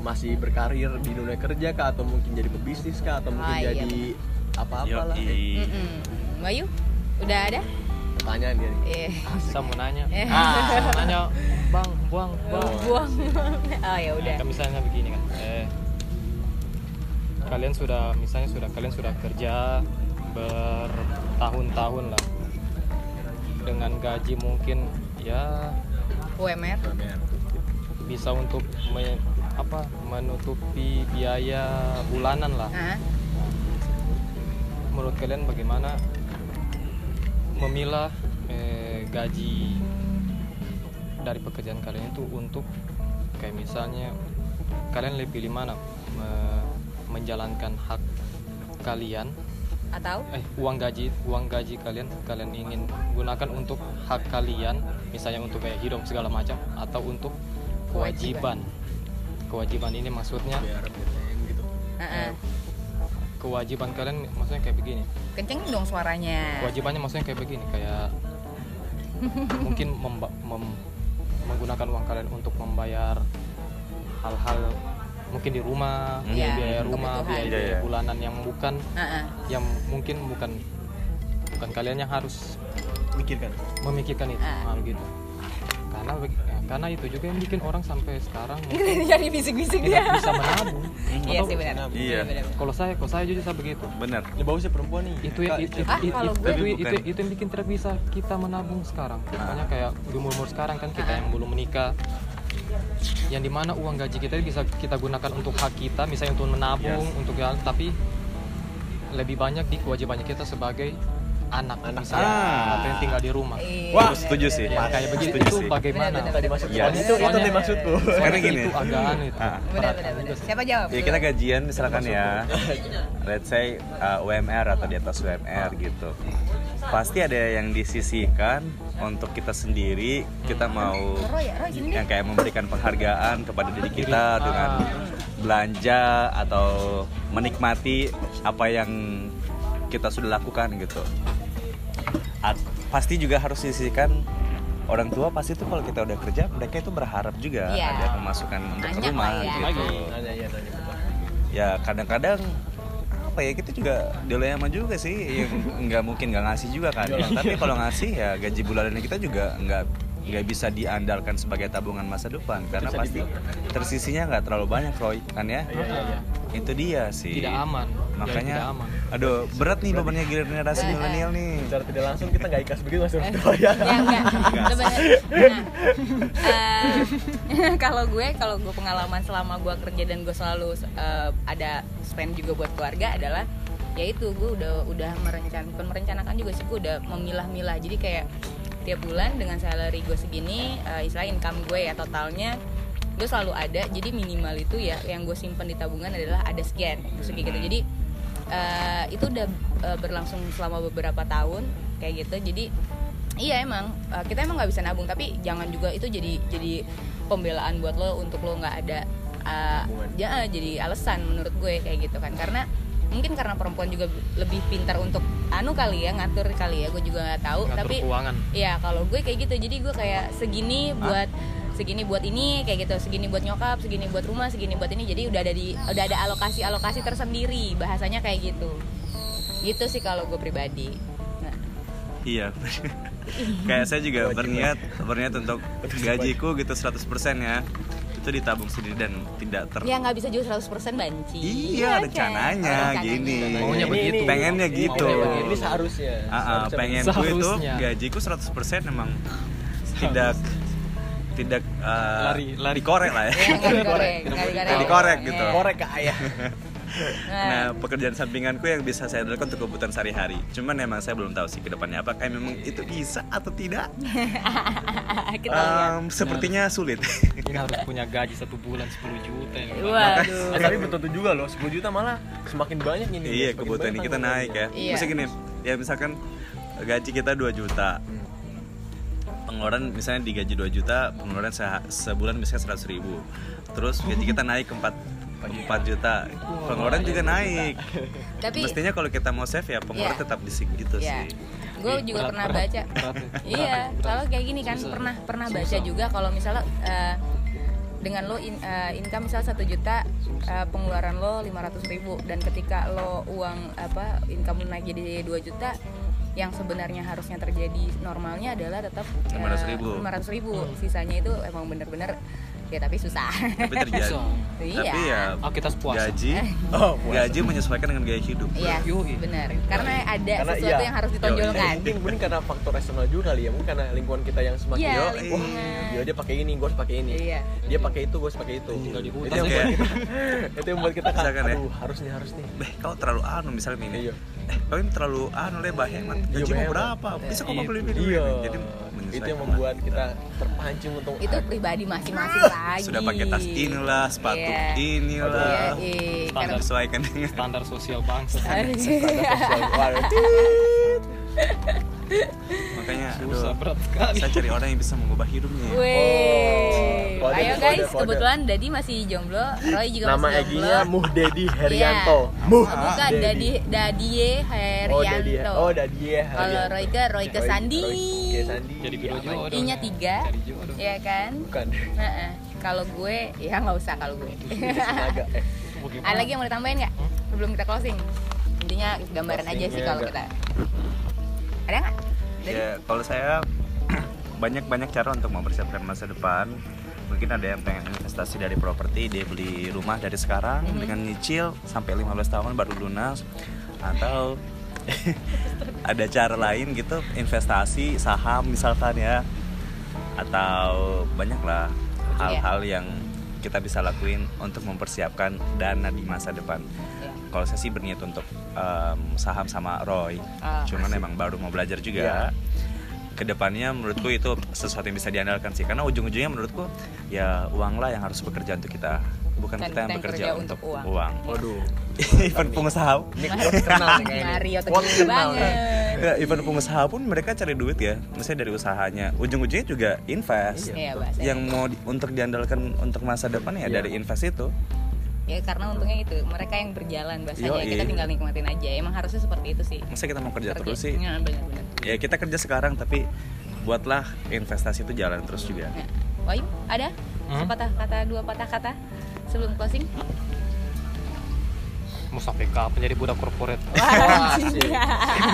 masih berkarir di dunia kerja kah? Atau mungkin jadi pebisnis kah? Atau mungkin Ah, iya, jadi apa-apa lah Yoi. Mm-mm. Bayu udah ada? Pertanyaan dia nih. Eh. Saya mau nanya. Eh. Ah, saya mau nanya, bang, buang, bang. buang. Oh ya udah. Nah, kan misalnya begini kan. Eh, kalian sudah, misalnya sudah kalian sudah kerja bertahun-tahun lah. Dengan gaji mungkin ya UMR bisa untuk me- apa menutupi biaya bulanan lah. ah Menurut kalian bagaimana memilah eh, gaji dari pekerjaan kalian itu untuk kayak misalnya kalian lebih pilih mana? Me- menjalankan hak kalian. Atau? Eh uang gaji uang gaji kalian kalian ingin gunakan untuk hak kalian misalnya untuk kayak hidup segala macam atau untuk kewajiban. Kewajiban ini maksudnya gitu. Ah. kewajiban kalian maksudnya kayak begini. Kencengin dong suaranya. Kewajibannya maksudnya kayak begini kayak mungkin memba- mem- menggunakan uang kalian untuk membayar hal-hal mungkin di rumah Hmm. biaya, biaya rumah kebutuhan. biaya, Iya, bulanan yang bukan Ah, ah. yang mungkin bukan bukan kalian yang harus mikirkan memikirkan itu Ah. hal gitu karena ya, karena itu juga yang bikin orang sampai sekarang jadi bisik-bisik dia bisa menabung iya Atau- sih benar Iya. Benar, benar. kalau saya kalau saya jujur saya begitu bener ini bagusnya perempuan nih itu yang Kak, itu, Ah, itu, itu, itu yang bikin tidak bisa kita menabung sekarang makanya kayak di umur umur sekarang kan kita Ah. yang belum menikah yang di mana uang gaji kita bisa kita gunakan untuk hak kita misalnya untuk menabung untuk yang tapi lebih banyak di kewajibannya kita sebagai anak, Anak. misalnya Ah. atau yang tinggal di rumah Iya. Wah, setuju sih. ya, kayak begitu Setuju itu sih. bagaimana Iya. itu itu Soalnya- tadi maksudku Karena gini. itu agak aneh itu Ah. benar benar benar siapa jawab Ya kita gajian misalkan ya, let's say uh, UMR atau di atas UMR gitu. Pasti ada yang disisihkan untuk kita sendiri. Kita mau ya yang kayak memberikan penghargaan kepada diri kita dengan belanja atau menikmati apa yang kita sudah lakukan gitu. At- pasti juga harus disisihkan orang tua pasti tuh kalau kita udah kerja mereka itu berharap juga Iya. ada pemasukan untuk Banyak rumah ya. gitu ya kadang-kadang apa ya kita juga dilema juga sih yang nggak mungkin nggak ngasih juga kan ya. tapi kalau ngasih ya gaji bulanan kita juga nggak nggak bisa diandalkan sebagai tabungan masa depan karena Bisa pasti tersisinya nggak terlalu banyak Roy kan ya? Iya, iya, iya. itu dia sih. Tidak aman. Ya, makanya tidak aman. aduh berat nih bebannya generasi milenial nih. Secara tidak langsung kita nggak ikhlas begitu mas orang tua ya ya enggak nah, eh, kalau gue kalau gue pengalaman selama gue kerja dan gue selalu eh, ada spend juga buat keluarga adalah ya itu gue udah udah merencanakan merencanakan juga sih gue udah memilah-milah. Jadi kayak tiap bulan dengan salary gue segini eh, istilah income gue ya totalnya gue selalu ada. Jadi minimal itu ya yang gue simpen di tabungan adalah ada sekian segi gitu. Jadi eh, itu udah eh, berlangsung selama beberapa tahun kayak gitu. Jadi iya emang eh, kita emang nggak bisa nabung tapi jangan juga itu jadi jadi pembelaan buat lo untuk lo nggak ada Tabungan. ya, jadi alasan menurut gue kayak gitu kan. Karena mungkin karena perempuan juga lebih pintar untuk anu kali ya ngatur kali ya gue juga nggak tahu ngatur tapi keuangan Iya, kalau gue kayak gitu. Jadi gue kayak segini buat segini buat ini kayak gitu, segini buat nyokap, segini buat rumah, segini buat ini. Jadi udah ada di udah ada alokasi-alokasi tersendiri. Bahasanya kayak gitu. Gitu sih kalau gue pribadi. Nah, iya kayak saya juga berniat berniat untuk gajiku gitu 100% ya itu ditabung sendiri dan tidak ter ya nggak bisa juga 100% banci. Iya, kan? rencananya gini. Maunya Ini- begitu. ini- Pengennya gitu. Maunya begitu. ini seharusnya ah, Seharusnya pengen gue itu gajiku 100% emang tidak tidak uh, Lari- lari. dikorek lah ya. Iya, nggak digoreng. Nggak dikorek gitu. Iya. korek ke ayah Nah, pekerjaan sampinganku yang bisa saya lakukan untuk kebutuhan sehari-hari. Cuman emang saya belum tahu sih ke depannya apakah memang itu bisa atau tidak. Kita lihat. Em, sepertinya sulit. ini harus punya gaji satu bulan 10 juta ini Waduh. Eh, tapi belum tentu juga loh 10 juta malah semakin banyak ini iya, kebutuhan banyak kita naik ya. Iya. Gini, ya misalkan gaji kita 2 juta. pengeluaran misalnya digaji 2 juta pengeluaran se- sebulan misalnya 100 ribu terus gaji kita naik ke 4 4 juta. Pengeluaran juga naik. Tapi mestinya kalau kita mau save ya pengeluaran Iya. tetap di gitu ya sih. Gue juga Berat, pernah berat, baca. berat iya kalau kayak gini kan Susah. pernah pernah baca Susah. juga kalau misalnya eh, dengan lo in- eh, income misal satu juta eh, pengeluaran lo 500 ribu. Dan ketika lo uang apa income lo naik jadi 2 juta yang sebenarnya harusnya terjadi normalnya adalah tetap eh, 500.000. 500 ribu. Sisanya itu emang bener-bener ya tapi susah tapi terjadi Susah. Iya. tapi ya Oh, kita sepuasnya. gaji Oh, puasa. gaji menyesuaikan dengan gaya hidup Iya, benar. Karena ada Karena sesuatu iya. yang harus ditonjolkan. mungkin mungkin karena faktor eksternal juga kali ya mungkin karena lingkungan kita yang semakin Iya, wah lingkungan. gila dia pakai ini gue harus pakai ini Iya. dia pakai itu gue harus pakai itu Tinggal di itu yang buat kita itu yang buat kita kan ya. aduh harus nih harus nih eh kau terlalu anu misalnya ini Iya. eh kau ini terlalu anu lebah hemat Iya, gaji mau berapa bisa kau mau beli ini iya jadi itu yang membuat kita terpancing untuk Itu pribadi masing-masing lagi. sudah pakai tas inilah sepatu Iya. inilah Iya, iya. Standar. sesuaikan dengan standar sosial bangsa Standar sosial. Waduh. makanya susah aduh berat sekali saya cari orang yang bisa mengubah hidupnya Wih. Oh, kode, Ayo kode, guys, kode. kebetulan Dadi masih jomblo, Roy juga nama masih Eginya jomblo. Muhdedi Herianto Iya. Muh Oh, bukan Dadie oh Dadi Herianto. oh Dadi ya Kalau Roy ke Roy ke Sandi. Roy ke Sandi jadi biro Iya, jodoh I-nya tiga, Cari jodoh ya kan? bukan Nah, kalau gue ya nggak usah kalau gue. Eh? Ada lagi yang mau ditambahin nggak? Sebelum kita closing. Intinya gambaran aja sih kalau kita. Ada nggak? Ya kalau saya banyak banyak cara untuk mempersiapkan masa depan mungkin ada yang pengen investasi dari properti dia beli rumah dari sekarang Mhm. dengan nyicil sampai 15 tahun baru lunas atau ada cara lain gitu investasi saham misalkan ya. Atau banyak lah hal-hal yang kita bisa lakuin untuk mempersiapkan dana di masa depan. Iya. kalau saya sih berniat untuk em, saham sama Roy. Ah, cuman emang baru mau belajar juga. Ke depannya menurutku itu sesuatu yang bisa diandalkan sih. Karena ujung-ujungnya menurutku ya uang lah yang harus bekerja untuk kita bukan kita yang bekerja kerja untuk uang. uang, waduh even pengusaha ini quotes terkenal nih kayaknya Mario Quotes terkenal terkenal nih. banget. ya, even pengusaha pun mereka cari duit ya misalnya dari usahanya ujung-ujungnya juga invest Iya, bahasa yang mau di- untuk diandalkan untuk masa depan ya Iya. dari invest itu Ya karena untungnya itu mereka yang berjalan bahasanya Yoi. kita tinggal nikmatin aja. Emang harusnya seperti itu sih. masa kita mau kerja Kerja. terus sih Ya, ya kita kerja sekarang tapi buatlah investasi itu jalan terus juga Ya. Wahyu, ada Hmm? sepatah kata dua patah kata sebelum closing? mau sampai kapan jadi budak korporat Wah, sih.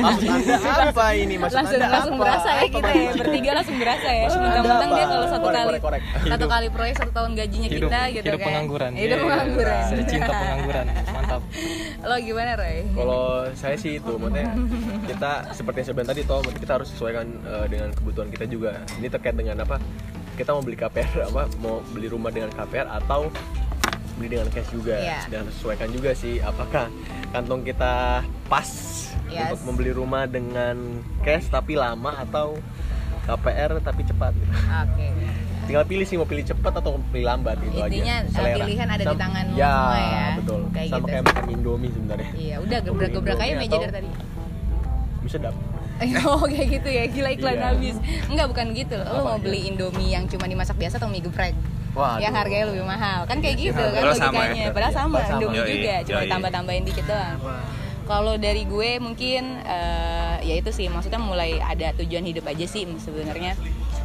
maksud anda apa ini maksud langsung anda langsung apa? berasa ya kita ya bertiga langsung berasa ya mentang-mentang dia kalau satu Korek, kali korek, korek. satu kali proyek satu tahun gajinya hidup kita gitu hidup kan pengangguran hidup Iya. pengangguran saya cinta pengangguran mantap lo gimana Roy Kalau saya sih itu, maksudnya kita seperti yang saya bilang tadi toh, maksudnya kita harus sesuaikan eh, dengan kebutuhan kita juga. Ini terkait dengan apa? Kita mau beli KPR apa? Mau beli rumah dengan KPR atau beli dengan cash juga. Iya. Dan sesuaikan juga sih apakah kantong kita pas Yes. untuk membeli rumah dengan cash tapi lama atau KPR tapi cepat gitu. oke Tinggal pilih sih mau pilih cepat atau pilih lambat Intinya, aja. eh, Selera. pilihan ada di tanganmu ya, semua ya. betul. Kayak Sama gitu. kayak makan Indomie sebenarnya. iya udah gebrak-gebrak aja meja dari tadi Bisa dap. oh kayak gitu ya gila iklan Iya. habis enggak bukan gitu lo Apa, mau beli indomie yang cuma dimasak biasa atau mie geprek Wah, yang harganya lebih mahal. Kan kayak gitu kan logikanya. ya. padahal Iya, sama padahal sama. indomie Yoi, juga cuma yoi. ditambah tambahin dikit doang. Kalau dari gue mungkin eh, ya itu sih maksudnya mulai ada tujuan hidup aja sih sebenarnya.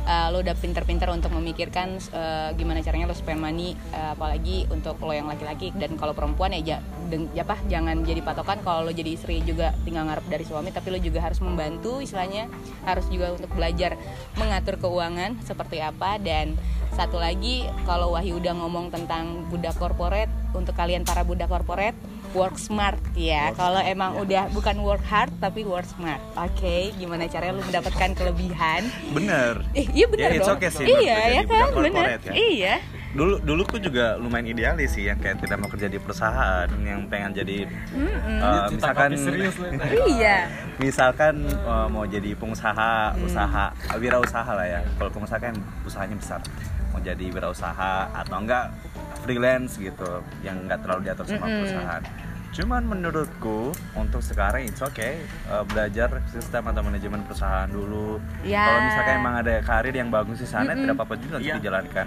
Eh, lo udah pinter-pinter untuk memikirkan eh, gimana caranya lo spend money eh, apalagi untuk lo yang laki-laki. Dan kalau perempuan ya, deng- ya apa jangan jadi patokan kalau lo jadi istri juga tinggal ngarep dari suami. Tapi lo juga harus membantu istilahnya. Harus juga untuk belajar mengatur keuangan seperti apa dan satu lagi kalau Wahyu udah ngomong tentang budak korporat untuk kalian para budak korporat work smart ya. Kalau emang udah bukan work hard tapi work smart. Oke gimana caranya lu mendapatkan kelebihan? Bener. Eh, iya benar Ya, dong. okay sih iya ya kan, corporate ya. Iya. dulu dulu tuh juga lumayan idealis sih yang kayak tidak mau kerja di perusahaan yang pengen jadi eh, misalkan Iya. misalkan eh, mau jadi pengusaha usaha wirausaha lah ya. Kalau pengusaha kan usahanya besar mau jadi wirausaha atau enggak freelance gitu yang enggak terlalu diatur sama Mm-mm. perusahaan Cuman menurutku untuk sekarang it's okay uh, belajar sistem atau manajemen perusahaan dulu. Ya. Kalau misalkan emang ada karir yang bagus di sana tidak apa-apa juga untuk Iya. dijalankan.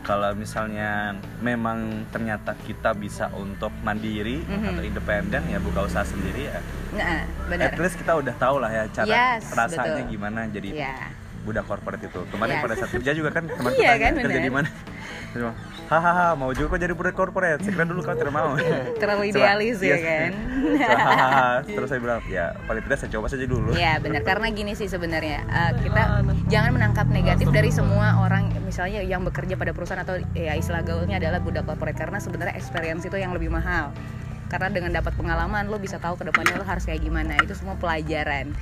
Kalau misalnya memang ternyata kita bisa untuk mandiri Mhm. atau independen ya buka usaha sendiri ya. Nah, benar. At least kita udah tahu lah ya cara Yes, rasanya betul. gimana jadi Ya. Budak corporate itu. Kemarin Yes. pada saat kerja juga kan teman Iya tanya kan, kerja di mana. Hahaha, mau juga kok jadi budak corporate. Saya kira dulu kau tidak mau. Terlalu idealis ya yes. kan. Terus saya bilang, ya paling tidak saya coba saja dulu. Ya benar karena gini sih sebenarnya eh, kita jangan menangkap negatif dari semua orang misalnya yang bekerja pada perusahaan atau ya istilah gaulnya adalah budak corporate karena sebenarnya experience itu yang lebih mahal karena dengan dapat pengalaman lo bisa tahu ke depannya lo harus kayak gimana itu semua pelajaran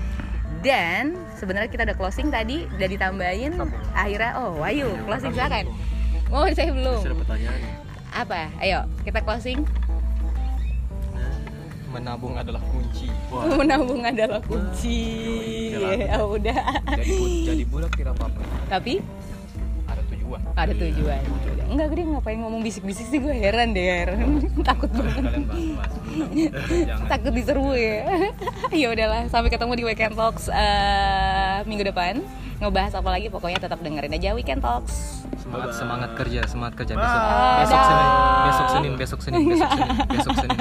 dan sebenarnya kita udah closing tadi udah ditambahin. Akhirnya oh Wahyu closing silakan. Oh saya belum? Pertanyaan. apa? Ayo kita closing. Menabung adalah kunci. Menabung adalah kunci. Ya udah. Jadi jadi budak tidak apa-apa. Tapi tujuan. Ada tujuan enggak dia ngapain ngomong bisik-bisik sih? Gue heran deh heran. Takut banget. kalian bahas-bahas jangan. Takut diseru ya. Ya udahlah sampai ketemu di weekend talks eh, minggu depan. Ngebahas apa lagi pokoknya tetap dengerin aja weekend talks. Semangat semangat kerja semangat kerja. Besok. Besok senin. Besok senin besok senin besok senin besok senin